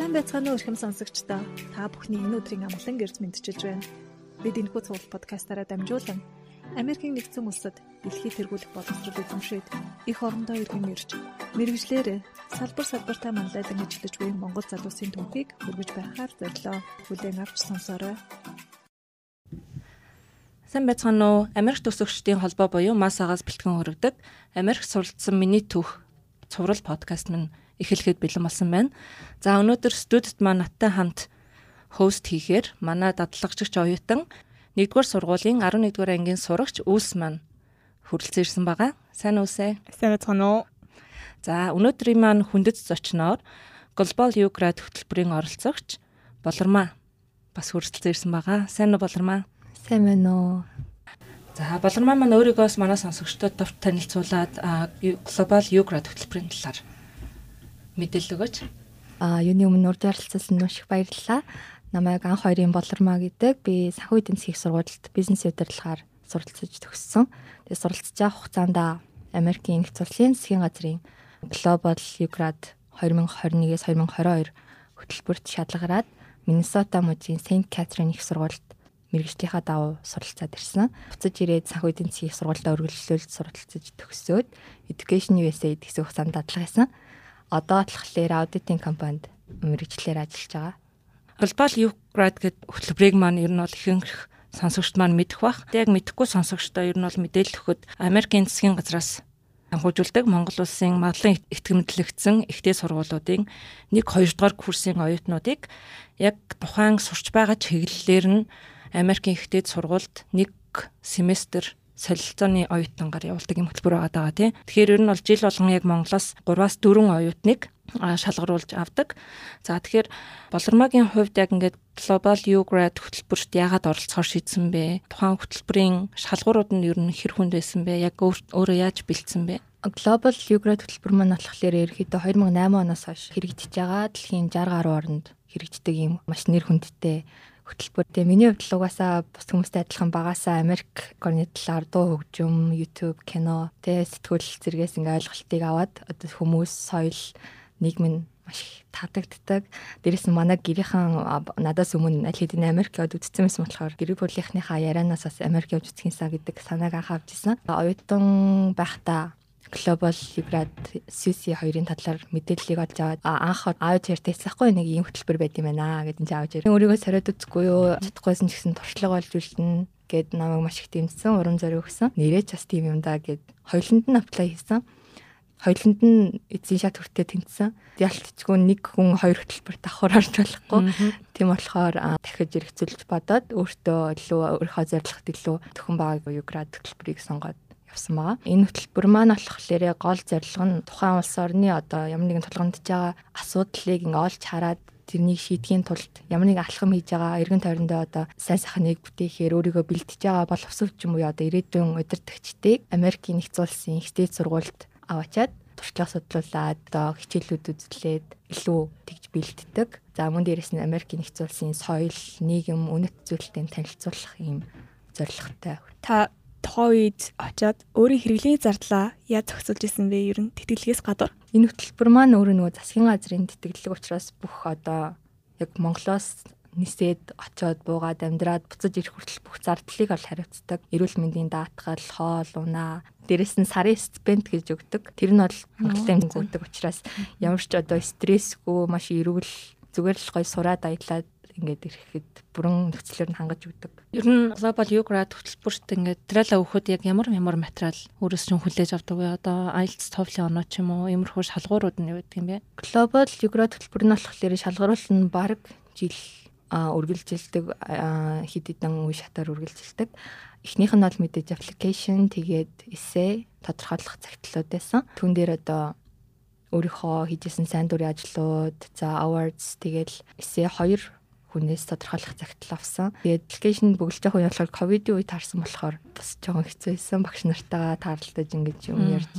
Сайн байцгаана уу эрхэм сонсогчдоо. Та бүхний энэ өдрийн амгалан гэрж мэдчилж байна. Бид энэхүү цуглал подкастаараа дамжуулан Америкийн нэгдсэн улсад дэлхийд тэргүүлэх боловсрол эзэмшээд их орондоо иргэн ирж мэрэгжлэр салбар салбартаа манлайдан ажиллаж буй Монгол залуусын түүхийг хүргэж байхаар зорилоо. Хүлээн авч сонсоорой. Сайн байцгаана уу? Америк төсөгчдийн холбоо буюу МАС-аас бэлтгэн хөрөгдөг Америк суралцсан миний түүх цуврал подкаст минь эхлэхэд бэлэн болсон байна. За өнөөдөр студид маань надтай хамт хост хийхээр манай дадлагчч оюутан 1-р сургуулийн 11-р ангийн сурагч Үүс маань хүрэлцэн ирсэн байгаа. Сайн үсэ. Сайн байцгаана уу? За өнөөдрийн маань хүндэт зочноор Global U Grad хөтөлбөрийн оролцогч Болормаа бас хүрэлцэн ирсэн байгаа. Сайн уу Болормаа? Сайн байна уу? За Болормаа маань өөрийгөөс манай сонсогчдод товт танилцуулаад Global U Grad хөтөлбөрийн талаар мэдээлэл өгөөч. А юуны өмнө урд ярилцсан нь их баярлалаа. Намайг анх хоёрын болормаа гэдэг. Би санхүү эдийн засгийн сургуульд бизнес удирдлагаар суралцж төгссөн. Тэгээ суралцж байгаа хугацаанд Америкийн нэгдсэн улсын засгийн газрын Global Ugrad 2021-с 2022 хөтөлбөрт шалгараад Миннесота мужийн Saint Catherine их сургуульд мэрэгжлийнхаа давуу суралцаад ирсэн. Буцаж ирээд санхүү эдийн засгийн сургуультай үргэлжлүүлж суралцж төгсөөд Education USA гэсэн хугацаанд дадлага хийсэн одоо болохоор аудитын компанид мэрэгчлэр ажиллаж байгаа. Global Ugrad гэдэг хөтөлбөрийг маань ер нь бол ихэнх сонсогчд маань мэдэх бах. Яг мэдэхгүй сонсогчдоо ер нь бол мэдээлэл өгөхөд Америкийн засгийн газраас санхүүжүүлдэг Монгол улсын маглан итгэмжлэгдсэн ихтэй сургуулиудын 1 2 дугаар курсын оюутнуудыг яг тухайн сурч байгаа чиглэлээр нь Америкийн ихтэй сургуульд нэг семестр солилцооны оюутангаар явуулдаг юм хөтөлбөр байгаа даа тий. Тэгэхээр ер нь бол жил болгон яг Монголоос 3-аас 4 оюутныг шалгаруулж авдаг. За тэгэхээр Болормагийн хувьд яг ингээд Global U Grad хөтөлбөрт яагаад оролцохоор шийдсэн бэ? Тухайн хөтөлбөрийн шалгуурууд нь ер нь хэр хүнд байсан бэ? Яг өөрөө яаж бэлдсэн бэ? Global U Grad хөтөлбөр маань болохоор ерөөхдөө 2008 оноос хойш хэрэгжиж байгаа дэлхийн 60 гаруй орнд хэрэгждэг юм маш нэр хүндтэй хөтөлбөр. Тэгээ миний хувьд л угаасаа бус хүмүүстэй адилхан багасаа Америк горны талаар дуу хөгжим, YouTube, кино, тэгээ сэтгүүл зэрэгээс ингээ ойлголтыг аваад одоо хүмүүс, соёл, нийгэм нь маш таадагддаг. Дээрэс нь манай гэрийнхэн надаас өмнө аль хэдийн Америк явд үзсэн байсан болохоор гэр бүлийнхнийхаа ярианаас бас Америк явж үзхиймсаа гэдэг санааг анх авч ирсэн. Оюутан байхдаа Global Librad Susi хоёрын талаар мэдээллийг олж аваад анх аудиор тэсэхгүй нэг ийм хөтөлбөр байд юм байна гэдэг чинь аудиор. Өөрийгөө сориод үзэхгүй юу? Чадахгүйсэн ч гэсэн туршлага олж үлдэнэ гэд намайг маш их дэмжсэн, урам зориг өгсөн. Нэрээ ч бас тийм юм да гэд хоёуланд нь аплай хийсэн. Хоёуланд нь эзэн шат хүртээ тэнцсэн. Ялтчгүй нэг хүн хоёр хөтөлбөр давхар орж болохгүй. Тийм болохоор дахиж эргцүүлж бодоод өөртөө илүү өөрийнхөө зорилгот илүү төхөн байгааг юу град хөтөлбөрийг сонгоод явсан байгаа. Энэ хөтөлбөр маань болохоор гол зорилго нь тухайн улс орны одоо ямар нэгэн тулгамдж байгаа асуудлыг ингээ олж хараад тэрнийг шийдэхийн тулд ямар нэг алхам хийж байгаа эргэн тойрондоо одоо сайн сайхныг бүтээхээр өөрийгөө бэлтэж байгаа боловсруч юм уу одоо ирээдүйн удирдагчдыг Америкийн нэгдсэн улсын ихтэй сургуульд аваачаад туршлага судлуулад одоо хичээлүүд үзлээд илүү тэгж бэлддэг. За мөн дээрэс нь Америкийн нэгдсэн улсын соёл, нийгэм, үнэт зүйлтэй танилцуулах юм зорилготой. Та тухайн үед очиод өөрийн хэрэглээ зардлаа яаж зохицуулж исэн бэ? Ер нь тэтгэлгээс гадуур. Энэ хөтөлбөр маань өөрөө нөгөө засгийн газрын тэтгэлэг учраас бүх одоо яг Монголоос нисээд очиод буугаад амьдраад буцаж ирэх хүртэл бүх зардлыг ол хариуцдаг. Эрүүл мэндийн даатгал, хоол, унаа, дээрэс нь сарын стипенд гэж өгдөг. Тэр нь бол Монголын өгдөг учраас ямар ч одоо стрессгүй маш эрүүл зүгээр л гой сураад аялаад ингээд ирэхэд бүрэн нөхцлөөр нь хангаж өгдөг. Ер нь U Grad хөтөлбөрт ингээд материалаа өгөхөд яг ямар ямар материал өөрөөс чинь хүлээж авдаг вэ? Одоо IELTS, TOEFL оноо ч юм уу, иймэрхүү шалгуурууд нь юу гэдэг юм бэ? Global Grad хөтөлбөр нь болохоор шалгаруул нь баг жил үргэлжилдэг хэд хэдэн үе шатаар үргэлжилдэг. Эхнийх нь бол мэдээж application тэгээд essay тодорхойлох цагтлууд байсан. Түүн дээр одоо өөрийнхөө хийжсэн сайн дурын ажлууд, за awards тэгэл essay 2 хүнээс тодорхойлох цагтл авсан. Тэгээд аппликейшн бөглөж явах болохоор ковидын үед таарсан болохоор бас жоохон хэцүү байсан. Багш нартайгаа таарлаж ингэж юм ярьж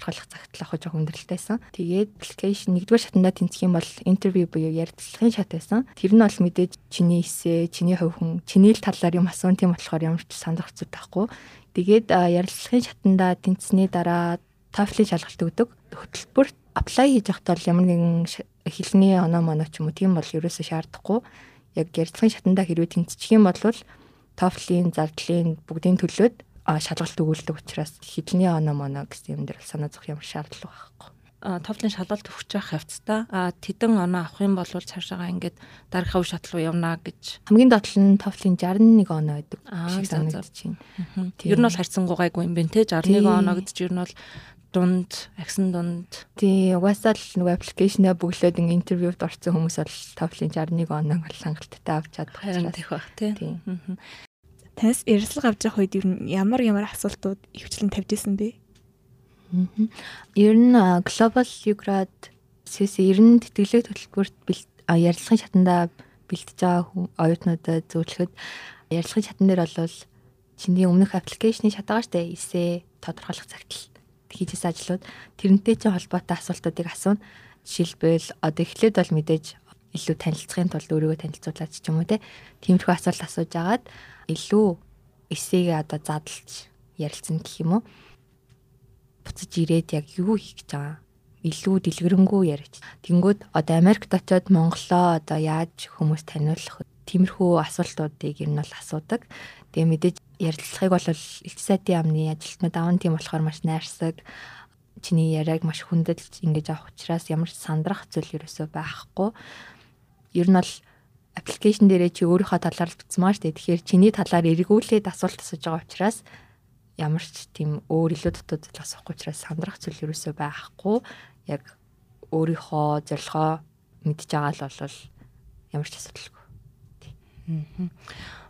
тодорхойлох цагтл авах жоохон өндөрлөлтэйсэн. Тэгээд аппликейшн нэгдүгээр шатандаа тэнцэх юм бол интервью буюу ярилцлагын шат байсан. Тэр нь бол мэдээж чиний эсэ, чиний хувь хүн, чиний л талаар юм асуун тийм болохоор ямар ч сандрах зүйл байхгүй. Тэгээд ярилцлагын шатандаа тэнцсэний дараа TOEFL-ийн шалгалт өгдөг. Хөтөлбөрт apply хийж бол ямар нэгэн хэлний оноо моноо ч юм уу тийм бол ерөөсөө шаардахгүй. Яг ярилцлагын шатандаа хэрвээ тэнцчих юм бол TOEFL-ийн, зардлын бүгдийн төлөөд шалгалт өгүүлдэг учраас хэлний оноо моноо гэсэн юм дээр санаа зовх ямар шаардлага байхгүй. Товлын шалгалт өгч явах явцдаа тэдэн оноо авах юм бол цаашаага ингээд дараагийн үе шат руу явна гэж. Хамгийн доотлол нь товлын 61 оноо байдаг шиг санагдаж байна. Ер нь бол харьцангуй гайгүй юм байна те? 61 оноо гэдэг чинь ер нь бол дунд, агсан дунд. Тий, угаасаа л нөгөө аппликейшнээ бүглөөд ин интервьюд орсон хүмүүс бол товлын 61 оноог бол хангалттай авч чадах харин тех байх тий. Танаас ярилцлага авч явах үед ер нь ямар ямар асуултууд ивчлэн тавьж исэн бэ? Ер нь Global Ugrad сэс ер нь тэтгэлэг төлбөрт ярилцлагын шатандаа бэлтэж байгаа оюутнуудад зөвлөхөд ярилцлагын шатан дээр бол чиний өмнөх аппликейшны шатагаа штэ эсээ тодорхойлох цагтл хийжсэн ажлууд тэрнтэй чинь холбоотой асуултуудыг асууна. Жишээлбэл одоо эхлээд бол мэдээж илүү танилцахын тулд өөрийгөө танилцуулаад ч юм уу те. Тиймэрхүү асуулт асууж агаад илүү эсээгээ одоо задлж ярилцсан гэх юм уу буцаж ирээд яг юу хийх гэж байгаа илүү дэлгэрэнгүй ярьж. Тэнгүүд одоо Америкт очиод Монголоо одоо яаж хүмүүс таниулах тиймэрхүү асуултуудыг ер нь бол асуудаг. Тэгээ мэдээж ярилцлагыг бол элч сайдын амны ажилтнууд аавн тийм болохоор маш найрсаг чиний яриаг маш хүндэлж ингэж авах учраас ямар ч сандрах зүйл ерөөсөө байхгүй. Ер нь бол аппликейшн дээрээ чи өөрийнхөө талаар л бичсэн маа штэ. Тэгэхээр чиний талаар эргүүлээд асуулт асууж байгаа учраас ямар ч тийм өөр илүү дутуу зүйл асуухгүй учраас сандрах зүйл ерөөсөө байхгүй. Яг өөрийнхөө зорилгоо мэдж байгаа л бол ямар ч асуудалгүй.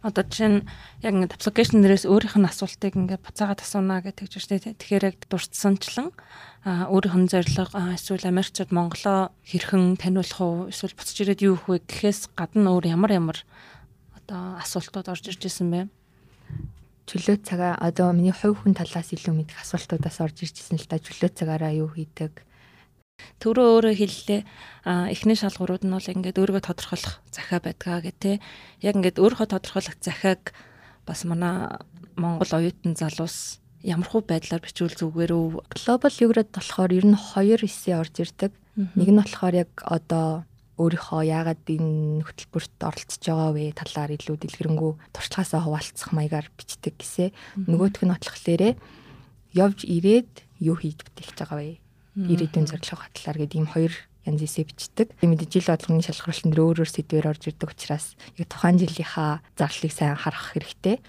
Одоо чинь яг ингээд application дээрээс өөрийнх нь асуултыг ингээд буцаагаад асууна гэдэг ч үстэй. Тэгэхээр яг дурдсанчлан өөрийнх нь зорилго эсвэл Америкчууд Монголоо хэрхэн таниулах уу эсвэл буцаж ирээд юу хөө гэхээс гадна өөр ямар ямар одоо асуултууд орж ирж исэн бэ? чөлөө цагаа одоо миний хувь хүн талаас илүү мэдэх асуултуудаас орж ирчихсэн л та чөлөө цагаараа юу хийдэг Төрөө өөрөө хэллээ эхний шалгуурууд нь бол ингээд өөрийгөө тодорхойлох захиа байдгаа гэх тээ. Яг ингээд өөрийнхөө тодорхойлох захиаг бас манай Монгол оюутан залуус ямархуу байдлаар бичвэл зүгээр үү? Global Eurod болохоор ер нь хоёр эсээ орж ирдэг. Нэг нь болохоор яг одоо өөрийнхөө яагаад энэ хөтөлбөрт оролцож байгаа вэ талаар илүү дэлгэрэнгүй туршлагаасаа хуваалцах маягаар бичдэг гэсээ. Нөгөөх нь ботлохлээрээ явж ирээд юу хийж бүтээх гэж байгаа вэ? Ирээдүйн зорилго талаар гэдэг ийм хоёр янз эсэ бичдэг. Мэдээж жил болгоны шалгаруулалтанд өөр өөр сэдвээр орж ирдэг учраас яг тухайн жилийнхаа зарлыг сайн харах хэрэгтэй.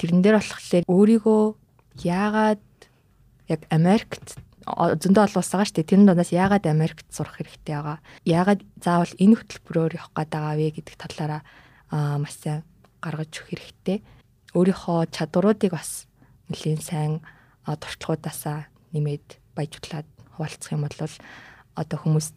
Тэрэн дээр болохоор өөрийгөө яагаад яг Америкт зөндөө олон улс байгаа шүү дээ. Тэрэн дундаас яагаад Америкт сурах хэрэгтэй байгаа? Яагаад заавал энэ хөтөлбөрөөр явах гээд байгаа вэ гэдэг талаараа маш сайн гаргаж өгөх хэрэгтэй. Өөрийнхөө чадваруудыг бас нэлээд сайн туршлагуудаасаа нэмээд баяжуулаад хуваалцах юм бол одоо хүмүүс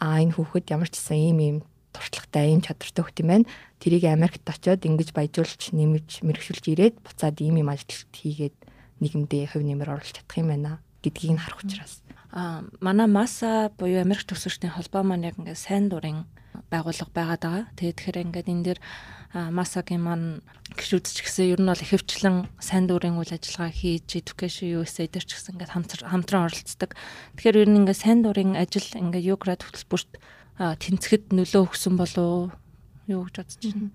аа энэ хүүхэд ямар ч гэсэн ийм ийм туршлагатай ийм чадвартай хөхт юм байна. Тэрийг Америкт очиод ингэж баяжуулж нэмж мэрэгшүүлж ирээд буцаад ийм ийм ажилт хийгээд нийгэмдээ хувь нэмэр оруулах чадах юм байна гэдгийг нь харах учраас а манай маса буюу Америк төгсөгчдийн холбоо маань яг ингээд сайн дурын байгууллага байгаад байгаа. Тэгээд тэгэхээр ингээд энэ дэр масагийн маань гişүүдч гэсэн ер нь бол ихэвчлэн сайн дурын үйл ажиллагаа хийж education USA дээр ч гэсэн ингээд хамтран оролцдог. Тэгэхээр ер нь ингээд сайн дурын ажил ингээд юград хөтөлбөрт тэнцэхэд нөлөө өгсөн болов юу гэж бодож байна.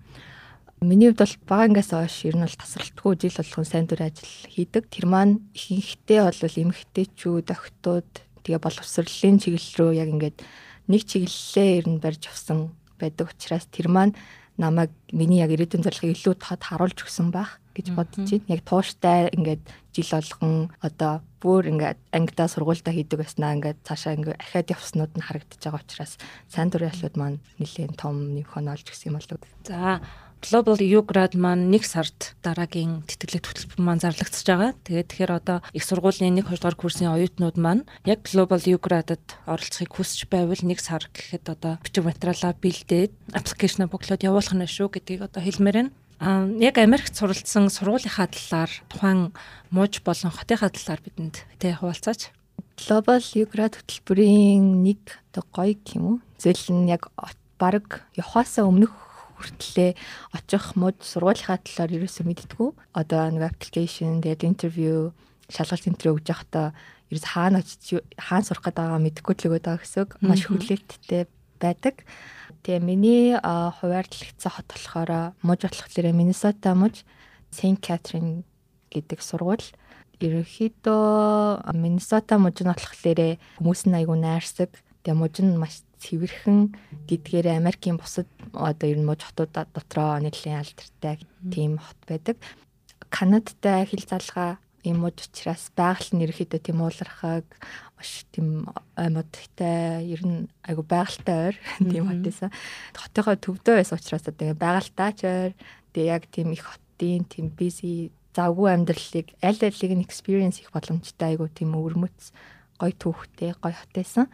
Миний хувьд бол багангаас хойш ер нь бол тасралтгүй жил болгон сайн дүр ажил хийдэг. Тэр маань ихэнхдээ бол эмэгтэйчүүд, охтууд тэгээ боловсролын чиглэл рүү яг ингээд нэг чиглэлээ ер нь барьж авсан байдаг учраас тэр маань намайг миний яг ирээдүйн зорилгыг илүү тод харуулж өгсөн байх гэж бодож байна. Яг тууштай ингээд жил болгон одоо бүр ингээд ангидаа сургуультай хийдэг байснаа ингээд цаашаа ингээд ахаад явснууд нь харагдаж байгаа учраас сайн дурын алууд маань нэлээд том нэмэх онолж гисэн юм болов. За Global Ugrad маань нэг сард дараагийн тэтгэлэг хөтөлбөр маань зарлагдчихж байгаа. Тэгээд тэгэхээр одоо их сургуулийн 1 2 дугаар курсын оюутнууд маань яг Global Ugrad-ад оролцохыг хүсэж байвал нэг сар гэхэд одоо бичиг материалаа бэлдээд аппликейшн боглоод явуулах нь шүү гэдгийг одоо хэлмээр байна. А яг Америкт суралцсан сургуулийнхаа талаар тухайн мууж болон хотынхаа талаар бидэнд тэ хуваалцаач. Global Ugrad хөтөлбөрийн нэг одоо гоё юм уу? Зөвл нь яг баг явахаасаа өмнөх хүртлээ очих мод сургуулийнхаа талаар ерөөсөө мэддэггүй. Одоо нэг аппликейшн тэгээд интервью шалгалт интервью өгж явахдаа ерөөс хаана очиж хаана сурах гэдэг байгаа мэдэхгүй л өгöd байгаа гэсэн. Маш хүлээлттэй байдаг. Тэгээ миний хуваарлагдсан хот болохоор муж болохоор Миннесота муж Saint Catherine гэдэг сургууль. Ерөнхийдөө Миннесота муж нь болохоор хүмүүс нь айгүй найрсаг. Тэгээ муж нь маш цэвэрхэн гэдгээр Америкийн бусад одоо ер нь муж хотуудад дотроо нэлийн алдартай тийм хот байдаг. Канадтай хил залгаа юм уу учраас байгаль нь ерөөхдөө тийм уулархаг маш тийм аймагтай ер нь айгу байгальтай ойр тийм хот байсан. Хотынхоо төвдөө байсан учраас одоо байгальтай ч ойр тэгээ яг тийм их хотын тийм busy завгүй амьдралыг аль алиг нь experience их боломжтой айгу тийм өвөрмөц гой түүхтэй гой хотээсэн.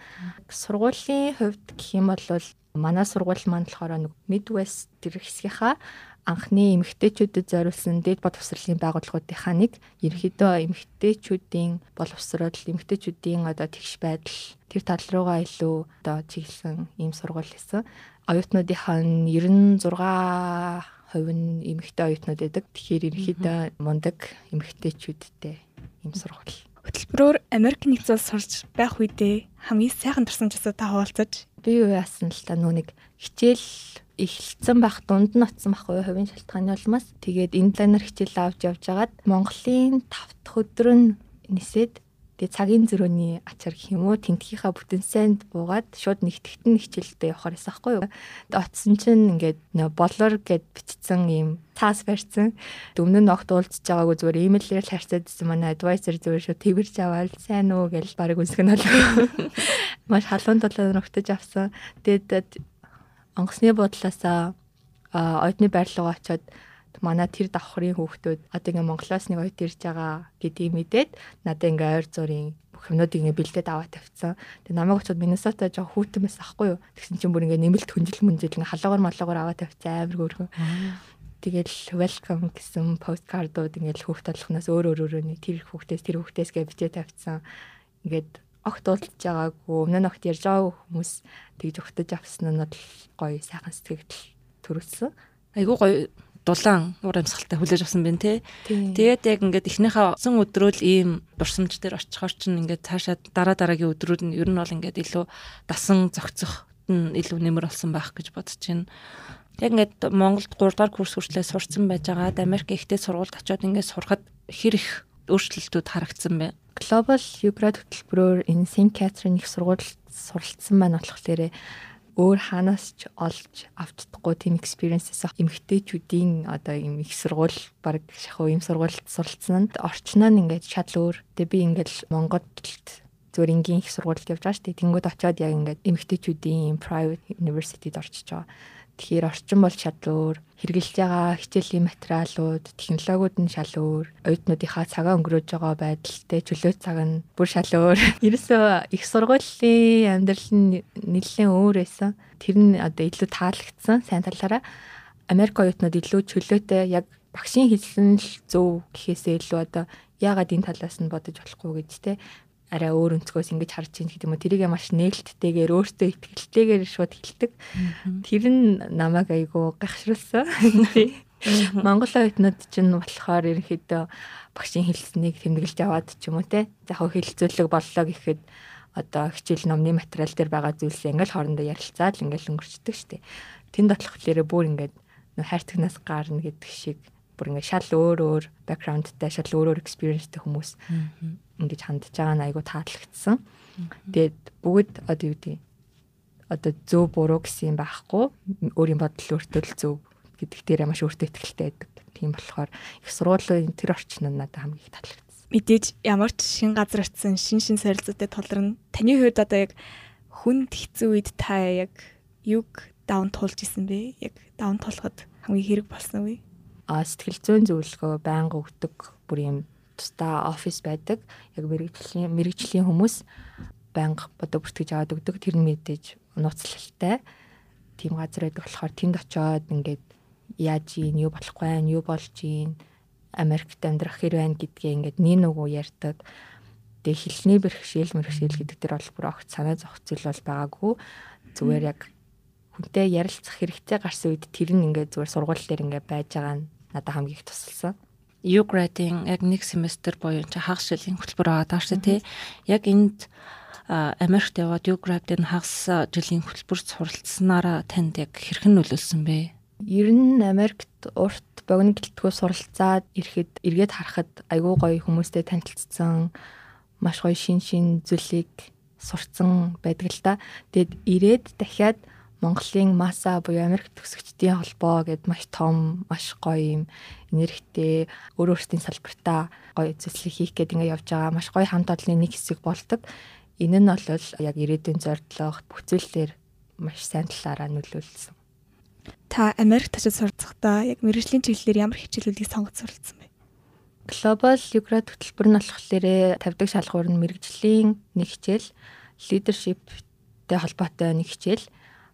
Сургуулийн хувьд гэх юм бол манай сургууль маань болохоор нэг Midwest тэр хэсгийнхаа анхны эмэгтэйчүүдэд зориулсан дээд боловсролын байгууллагуудынхаа нэг ерөөдөө эмэгтэйчүүдийн боловсрол, эмэгтэйчүүдийн одоо тэгш байдал тэр тал руугаа илүү одоо чиглэсэн ийм сургууль байсан. Оюутнуудынхаа нь 96% нь эмэгтэй оюутнууд байдаг. Тэгэхээр ерөөдөө мундаг эмэгтэйчүүдтэй ийм сургууль. Хөтөлбөрөөр Америк нэгдсэн сурч байх үедээ хамгийн сайхан турсамжсаа та хуваалцаж. Би юу яасан л та нэг хичээл эхэлсэн байх дунд нь оцсон байхгүй хувийн шалтгааны улмаас. Тэгээд энэ лайнер хичээл авч явж хагаад Монголын 5 дахь өдөр нь нисээд тэгээ цагийн зөрөөний ачаар гэх юм уу тентгийнхаа бүтэн сайнд буугаад шууд нэгтгэгт нь хичээлдээ явахаар байсан байхгүй юу. Оцсон чинь ингээд болор гэд бичсэн юм цаас барьсан. Өмнө нь огт уулзж байгаагүй зүгээр имэйлээр л харьцаад байсан манай адвайзер зүгээр шууд тэрж аваад сайн уу гэж баг үнсгэн бол маш халуун толгойд ногтож авсан. Тэгээд онгоцны бодлоосаа оюутны байрлалгаа очиод манай тэр давхрын хүүхдүүд одоо ингээ Монголоос нэг оюут ирж байгаа гэдгийг мэдээд надад ингээ ойр зургийн юмнуудыг ингээ бэлдээд аваад тавьсан. Тэгээ намайг очиод Миннесота жоо хүүтэн байсан ахгүй юу. Тэгсэн чинь бүр ингээ нэмэлт хүнжил мүнжил ингээ халуугаар малуугаар аваад тавьсан амар хөөрхөн. Тэгэл welcome гэсэн посткардууд ингээл хүүхд толгоноос өөр өөр өөр нэг тэр хүүхдээс тэр хүүхдээс гэж бичээ тавьсан. Ингээд огт уулзж байгаагүй өмнө нь огт ярьж байгаагүй хүмүүс тэгж өгтөж авсан нь бол гоё сайхан сэтгэл төрүүлсэн. Айгуу гоё дулаан уур амьсгалтай хүлээж авсан байна те. Тэгээд яг ингээд эхнийхээ сон өдрөөл ийм дурсамж дээр очихоор чинь ингээд цаашаа дараа дараагийн өдрүүд нь ер нь бол ингээд илүү дасан зохицох нь илүү нэмэр болсон байх гэж бодож байна. Яг ингээд Монголд 3 дахь курс хүртлээр сурцсан байж байгаад Америк ихтэй сургуульд очиод ингээд сурахад хэр их өөрчлөлтүүд харагдсан бэ? Global Ugrad хөтөлбөрөөр энэ Saint Catherine их сургуульд суралцсан байна болохоор өөр хаанаас ч олж авч чадахгүй тийм experience-с эмгтээчүүдийн одоо юм их сургууль баг шахуу юм сургуульд суралцсан нь орчноо нь ингээд шал өөр. Тэгээ би ингээд Монголд зөвөр энгийн их сургуульд явж байгаа шүү дээ. Тэнгүүд очиод яг ингээд эмгтээчүүдийн private university-д орчиж байгаа. Тэгэхээр орчин бол шал өөр, хэрэгжилж байгаа хичээлийн материалууд, технологиуд нь шал өөр, оюутнуудынхаа цагаа өнгөрөөж байгаа байдалтай чөлөө цаг нь бүр шал өөр. Ерөөсөө их сургуулийн амьдрал нь нэлээд өөр байсан. Тэр нь одоо илүү таалагдсан сайн талаараа. Америк оюутнууд илүү чөлөөтэй яг багшийн хэлсэн л зөв гэхээсээ илүү одоо яагаад энэ талаас нь бодож болохгүй гэж те арай өөр өнцгөөс ингэж харж ийн гэдэг юм уу тэрийг маш нээлттэйгээр өөртөө ихтгэлтэйгээр шууд хэлдэг. Тэр нь намайг айгуу гайхшруулсан. Монгол оюутнууд чинь болохоор ерөнхийдөө багшийн хэлснийг тэмдэглэж аваад ч юм уу те. За яг хэлцүүлэг боллоо гэхэд одоо хичээл номны материал дээр байгаа зүйлсээ ингээл хоорондоо ярилцаад ингээл өнгөрчдөг штеп. Тэнд ботлохлээрээ бүр ингээд хайрцагнаас гарна гэдэг шиг бүр ингээд шал өөр өөр бэкграундтай шал өөр өөр экспириенстэй хүмүүс ингэж хандж байгаа нь айгу таалагдсан. Тэгээд бүгд одоо юу гэдэг одоо зөв буруу гэсэн юм байхгүй өөрийн бодол өөртөө зөв гэдэг дээр маш өөртөө ихтэй байдаг. Тийм болохоор их сургуулийн тэр орчин нь надад хамгийн их таалагдсан. Мэдээж ямар ч шин газар очисон шин шин сорилцоотой толрно. Таны хувьд одоо яг хүнд хэцүү үед та яг юг даун туулж исэн бэ? Яг даун туулахад хамгийн хэрэг болсон үе? Сэтгэл зүйн зөвлөгөө байнга өгдөг бүр юм тусдаа офис байдаг. Яг мэрэгжлийн мэрэгжлийн хүмүүс байнга бодо бүртгэж аваад өгдөг. Тэр нь мэдээж нууцлалтай. Тим газар байдаг болохоор тэнд очиод ингээд яаж ийн, юу болохгүй байх, юу болж ийн, Америкт амьдрах хэр байна гэдгээ ингээд нин угуу ярьдаг. Тэгээ хилний бэрхшээл мэрхшээл гэдэг тэр бол бүр огт санаа зовх зүйл бол байгаагүй. Зүгээр яг хүнтэй ярилцах хэрэгтэй гарсан үед тэр нь ингээд зүгээр сургууль дээр ингээд байж байгаа нь надад хамгийн их тусалсан. UGRAD-ийн яг нэг семестр буюу чи хагас жилийн хөтөлбөр аваад байгаа шүү тий. Яг энд Америкт яваад UGRAD-ийн хагас жилийн хөтөлбөрт суралцсанараа танд яг хэрхэн нөлөөлсөн бэ? Ер нь Америкт урт богино гэлтгүү суралцаад ирэхэд эргээд харахад айгүй гоё хүмүүстэй танилцсан маш гоё шин шин зүйлийг сурцсан байдаг л та. Тэгэд ирээд дахиад Монголын МАСА буюу Америк төгсөгчдийн холбоо гэд маш том, маш гоё юм энергитэй өөр өөрсдийн салбартаа гоё зүйлсийг хийх гээд ингээд явж байгаа маш гоё хамт олонны нэг хэсэг болдог. Энэ нь бол яг ирээдүйн зорилго бүх зүйлээр маш сайн талаараа нөлөөлсөн. Та Америк очиж сурцахдаа яг мэрэгжлийн чиглэлээр ямар хичээлүүдийг сонгож суралцсан бэ? Global Ukraine хөтөлбөр нь болохоор тавьдаг шалгуур нь мэрэгжлийн нэг хичээл, leadershipтэй холбоотой нэг хичээл,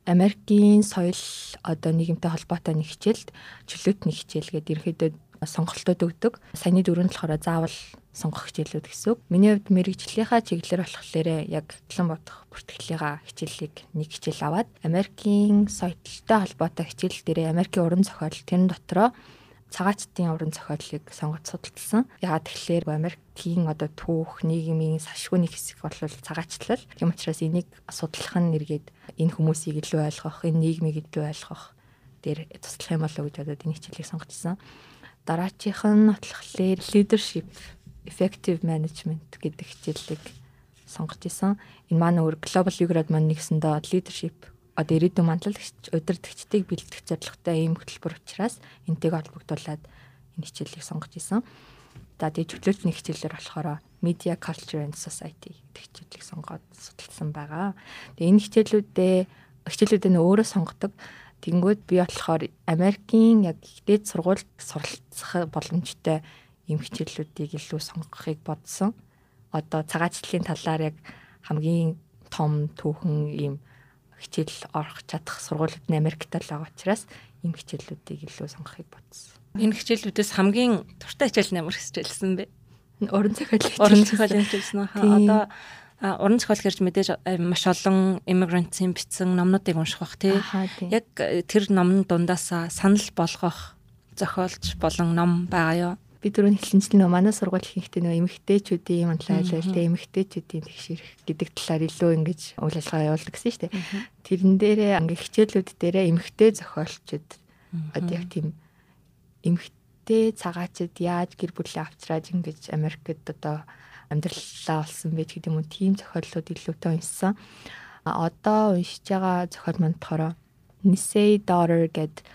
Америкийн соёл одоо нийгэмтэй холбоотой нэг хичээлд чөлөөт нэг хичээл гэдэг ерөөдөө сонголтууд өгдөг. Саяны дөрөв нь болохоор заавал сонгох хичээлүүд гэсэн. Миний хувьд мэрэгжлийнхаа чиглэлээр болохоор яг тлан бодох бүртгэлийнхаа хичээлийг нэг хичээл аваад Америкийн соёлтой холбоотой хичээл дээр Америкийн уран зохиол тэр дотроо цагаатчдын уран зохиолыг сонгож судалсан. Яагаад тэгэхээр Америкийн одоо түүх, нийгмийн сашгүй нэг хэсэг бол цагаатчлал. Тийм учраас энийг судлах нь нэргээд энэ хүмүүсийг илүү ойлгох, энэ нийгмийг илүү ойлгох дээр туслах юм болоо гэж бодоод энэ хичээлийг сонгочихсон. Дараачих нь батлахлаар leadership, effective management гэдэг хичээлийг сонгож исэн. Энэ маань өөр global leadership маань нэгсэндээ leadership одоо ирээдүйн мандлагч удирдгчдыг бэлтгэх зорилготой ийм хөтөлбөр учраас энтэйг холбогдуулаад энэ хичээлийг сонгож исэн. За тэгээ чөлөөлтний хичээлээр болохоор Media Culture and Society гэдэг хичээлийг сонгоод судалсан байгаа. Тэгээ энэ хичээлүүдээ хичээлүүдээ нь өөрөө сонгодог. Тэнгүүд би болохоор Америкийн яг дээд сургуульд суралцах боломжтой ийм хичээлүүдийг илүү сонгохыг бодсон. Одоо цагаачлалын талаар яг хамгийн том түүхэн ийм хичээл орох чадах сургуулиуд нь Америкт л байгаа учраас ийм хичээлүүдийг илүү сонгохыг бодсон. Энэ хичээлүүдээс хамгийн туртай хичээл нь ямар хичээлсэн бэ? Уран зохиол уран зохиолын хичээлсэн хаа. Одоо уран зохиол гэж мэдээж маш олон иммигрантын бичсэн номнуудыг унших бах тий. Яг э, тэр номны дундаасаа санал болгох зохиолч болон ном байгаа юу? Би дөрөв хэлсэнчлэн манай сургууль хийхдээ нөгөө эмэгтэйчүүдийн манлай айлалтай эмэгтэйчүүдийн тэгшэрх гэдэг талаар илүү ингэж үйл ажиллагаа явуулдаг гэсэн шүү дээ. Тэрэн дээрээ ингээ хичээлүүд дээрээ эмэгтэй зохиолчд одоо яг тийм эмэгтэй цагаачд яаж гэр бүлээ авчраад ингэж Америкт одоо амьдралаа олсон бэ гэдэг юм уу тийм зохиоллууд илүүтэй уншсан. Одоо уншиж байгаа зохиол манд болохоор Nisei Daughter гэд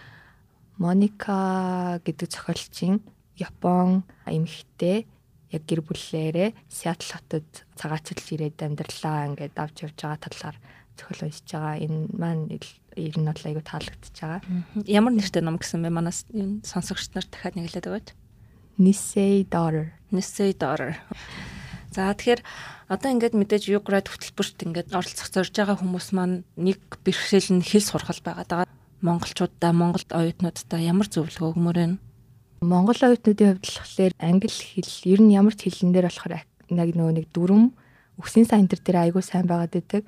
Моника гэдэг зохиолчийн Япон эмэгтэй яг гэр бүлээрээ Сиэтл хотод цагаатчилж ирээд амьдралаа ингээд авч явж байгаа талаар зохиол уншиж байгаа. Энэ маань ер нь бол айгүй таалагдчихж байгаа. Ямар нэртэй ном гэсэн бэ? Манаас сонсогчд нар дахиад нэг хэлээд өгөөч. Nisei Daughter. Nisei Daughter. За тэгэхээр одоо ингээд мэдээж Юград хөтөлбөрт ингээд оролцох зорж байгаа хүмүүс маань нэг бэрхшээл нь хэл сурхал байгаад байгаа. Монголчуудаа, Монголд оюутнуудаа ямар зөвлөгөө өгмөр вэ? Монгол оюутнуудын хувьд болохоор англи хэл ер нь ямар ч хэлэн дээр болохоор яг нөгөө нэг дүрм өгсөн сайн төр дээр айгүй сайн байгаад байдаг.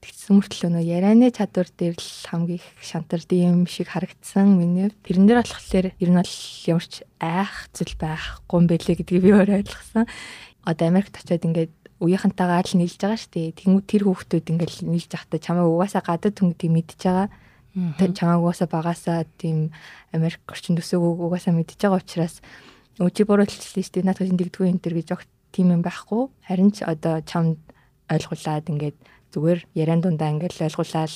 Тэгсэн мөртлөө нөгөө ярианы чадвар дээр л хамгийн их шантард юм шиг харагдсан миний. Тэрэн дээр болохоор ер нь бол ямар ч айх зүйл байхгүй юм бэлээ гэдгийг би өөрөө ойлгосон. Одоо Америкт очиод ингээд үеийнхантайгаа л нийлж байгаа шүү дээ. Тэнгүү тэр хүүхдүүд ингээд нийлж явахдаа чамайг угаасаа гадаад түнгэдгийг мэдж байгаа чамааг угаасаа багасаа тийм Америк орчин төсөөг угаасаа мэдж байгаа учраас өчиг бурууталчлаа шүү дээ. Наадах дэгдгүй энэ төр гэж огт тийм юм байхгүй. Харин ч одоо чамд ойлгуулад ингээд зүгээр яриан дундаа ингээд ойлгуулаад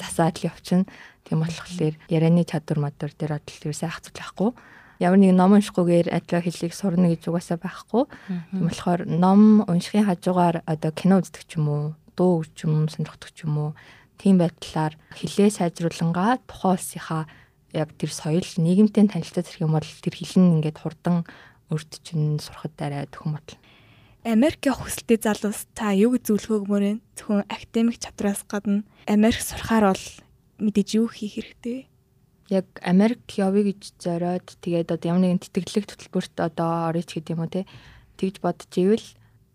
засаад л явчихна. Тийм болохоор ярианы чадвар модор дээр ерөөсөө ах зүйл байхгүй. Ямар нэг ном уншихгүйгээр адилхан хэллийг сурна гэж угаасаа байхгүй. Тийм болохоор ном уншихын хажуугаар одоо кино үздэг ч юм уу, дуу ч юм, сонирхдаг ч юм уу тийм байдлаар хилээ сайжруулангаа тухайн улсынхаа яг тэр соёл нийгэмтэй танилцаад ирэх юм бол тэр хил нь ингээд хурдан өрт чинь сурахад арай төхөн бодлоо. Америк явах хүсэлтэй залуус та юу гэж зөвлөхөөгмөр вэ? Зөвхөн академик чадраас гадна Америк сурахаар бол мэдээж юу хийх хэрэгтэй вэ? Яг Америк явъя гэж зориод тэгээд одоо ямар нэгэн тэтгэлэг хөтөлбөрт одоо орё ч гэдэм юм уу те тэгж бодож ивэл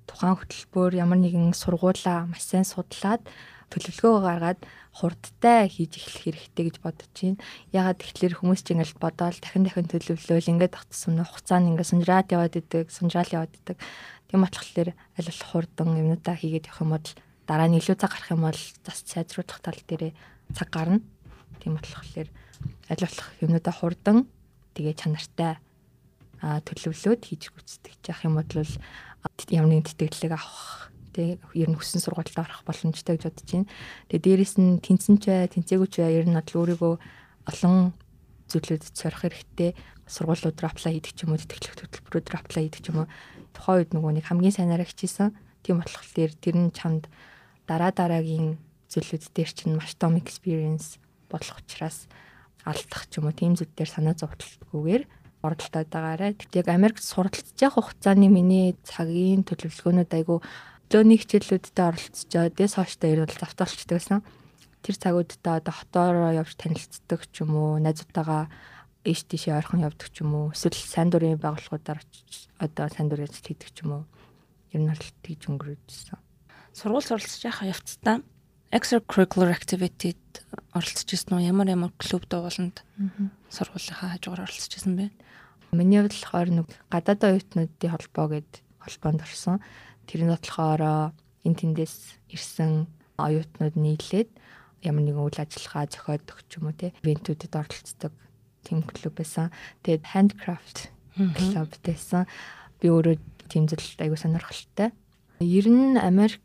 тухайн хөтөлбөр ямар нэгэн сургуулаа маш сайн судлаад төлөвлөгөө гаргаад хурдтай хийж эхлэх хэрэгтэй гэж бодож байна. Ягаад тэгэхээр хүмүүс чинь ингээл бодоол дахин дахин төлөвлөөл ингээд тогтсон нь хугацаанд ингээд сунжраад яваад идэг, сунжраал яваад идэг. Тийм болохоор аль болох хурдан юмнуудаа хийгээд явах юм бол дараа нь илүү цаг гарах юм бол зас сайжруулах тал дээр цаг гарна. Тийм болохоор аль болох юмнуудаа хурдан тэгээ чанартай төлөвлөөд хийж гүйцэтгэж явах юм бол нэгэн тэтгэлэг авах тэг ер нь хүссэн сургуульд орох боломжтой гэж бодож байна. Тэгээ дээрэс нь тэнцэн ч бай, тэнцээгүй ч бай ер нь бол өөрийгөө олон зүйлүүдэд сорих хэрэгтэй. Сургуулиуд руу аплай хийдэг ч юм уу, тэтгэлэг хөтөлбөрүүд рүү аплай хийдэг ч юм уу. Тухайн үед нөгөө нэг хамгийн сайнараа хичээсэн. Тийм болохоор тэр нь чамд дараа дараагийн зүйлүүд дээр чинь маш том experience болох учраас алдах ч юм уу тийм зүйл дээр санаа зовтолгүйгээр оролдоод байгаарай. Яг Америкт суралцж явах хугацааны миний цагийн төлөвлөгөөнүүд айгүй өглөөний хичээлүүдэд оролцож дээс хооштой ирвэл завтаалчдаг байсан. Тэр цагуудаа одоо хотоороо явж танилцдаг ч юм уу, найзуудтайгаа ийш тийшээ ойрхон явдаг ч юм уу, эсвэл сайн дурын байгууллагуудаар одоо сайн дурын ажил хийдэг ч юм уу. Ер нь бол тэгж өнгөрөөжсэн. Сургууль суралцж яхаа явцдаа extracurricular activity-д оролцож ирсэн үү? Ямар ямар клуб дууланд сургуулийнхаа хажуугаар оролцож ирсэн бэ? Миний хувьд болохоор нэг гадаад оюутнуудын холбоо гэдэг холбоонд орсон. Тэрний бодлохоор энэ тэндээс ирсэн оюутнууд нийлээд ямар нэгэн үйл ажиллагаа зохиодог ч юм уу те ивентүүдэд оролцдог team клуб байсан. Тэгээд handcraft клуб байсан. Би өөрөө тийм зүйлд аягүй сонирхолтой. Ер нь Америк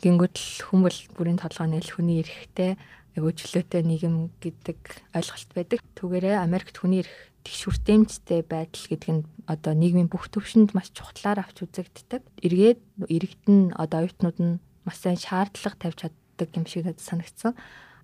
гингүүд л хүмүүл бүрийн толгойн л хүний эрэхтэй аягүй чөлөөтэй нийгэм гэдэг ойлголт байдаг. Түүгээрээ Америкт хүний эрх тэгшүртэмжтэй байдал гэдэг нь одоо нийгмийн бүх төвшөнд маш чухлаар авч үзэгддэг. Эргээд иргэдэн одоо оюутнууд нь маш сайн шаардлага тавьж чаддаг юм шиг надад санагдсан.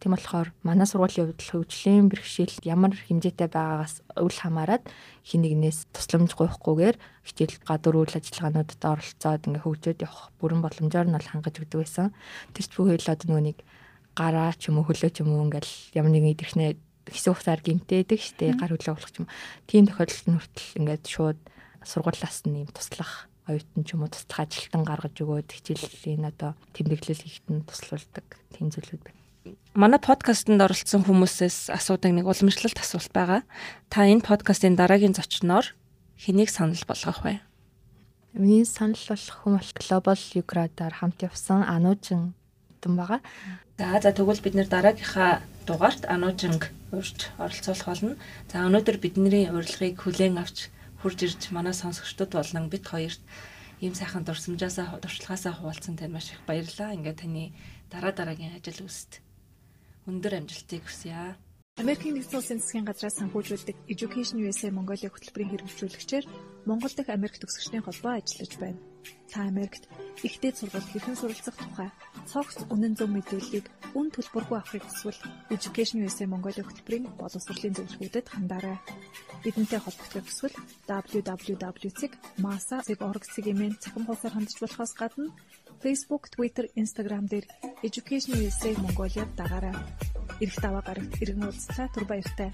Тийм болохоор манай сургуулийн хувьд хөгжлийн бэрхшээл ямар хэмжээтэй байгаагаас үл хамааран хин нэгнээс тусламж гуйхгүйгээр хичээл гадуур үйл ажиллагаануудад оролцоод ингээ хөгжөөд явах бүрэн боломжоор нь бол хангаж өгдөг байсан. Тэр ч бүхэл одоо нэг гараа ч юм уу хөлөө ч юм уу ингээл ямар нэгэн идэрхнээ хэсэг хугацаар гимтээдэг штэ гар хөлөө болох юм. Тийм тохиолдолд нь хүртэл ингээд шууд сургуулиас нь юм туслах оюутан ч юм уу туслах ажилтан гаргаж өгөөд хичээлийн одоо тэмдэглэл хийхэд нь туслуулдаг тийм зүйлүүд байна. Манай подкастт оролцсон хүмүүсээс асуудаг нэг уламжлалт асуулт байгаа. Та энэ подкастын дараагийн зочноор хэнийг санал болгох вэ? Миний санал болох хүн бол Global Ukraine-аар хамт явсан Анужин тун байгаа. За за тэгвэл бид нэр дараагийнхаа дугаарт Анужинг урьж оролцуулах болно. За өнөөдөр бидний урилгыг хүлээн авч хурж ирж манай сонсогчдод болон бид хоёрт ийм сайхан дурсамжаасаа дуршлагаасаа хуваалцсан тань маш их баярлалаа. Ингээд таны дараа дараагийн ажил үст өндөр амжилтыг хүсье. Америкийн нэгдсэн улсын засгийн газраас санхүүжүүлдэг Education USA Mongolia хөтөлбөрийн хэрэгжүүлэгчээр Монгол дахь Америк төгсөгчдийн холбоо ажиллаж байна. Та Америкт ихтэй сургуульд хэрхэн суралцах тухай цогц үнэн зөв мэдээллийг үн төлбөргүй авахыг хүсвэл Education USA Mongolia хөтөлбөрийн боловсролын зөвлөгөөдөд хандаарай. Бидэнтэй холбогдох хүсвэл www.masa.org-ийн цахим хуудасаар хандж болохоос гадна Facebook, Twitter, Instagram дээр Education USA Mongolia дагаарай. Ирэх даваа гарагт иргэн уулзлаа түр баяртай.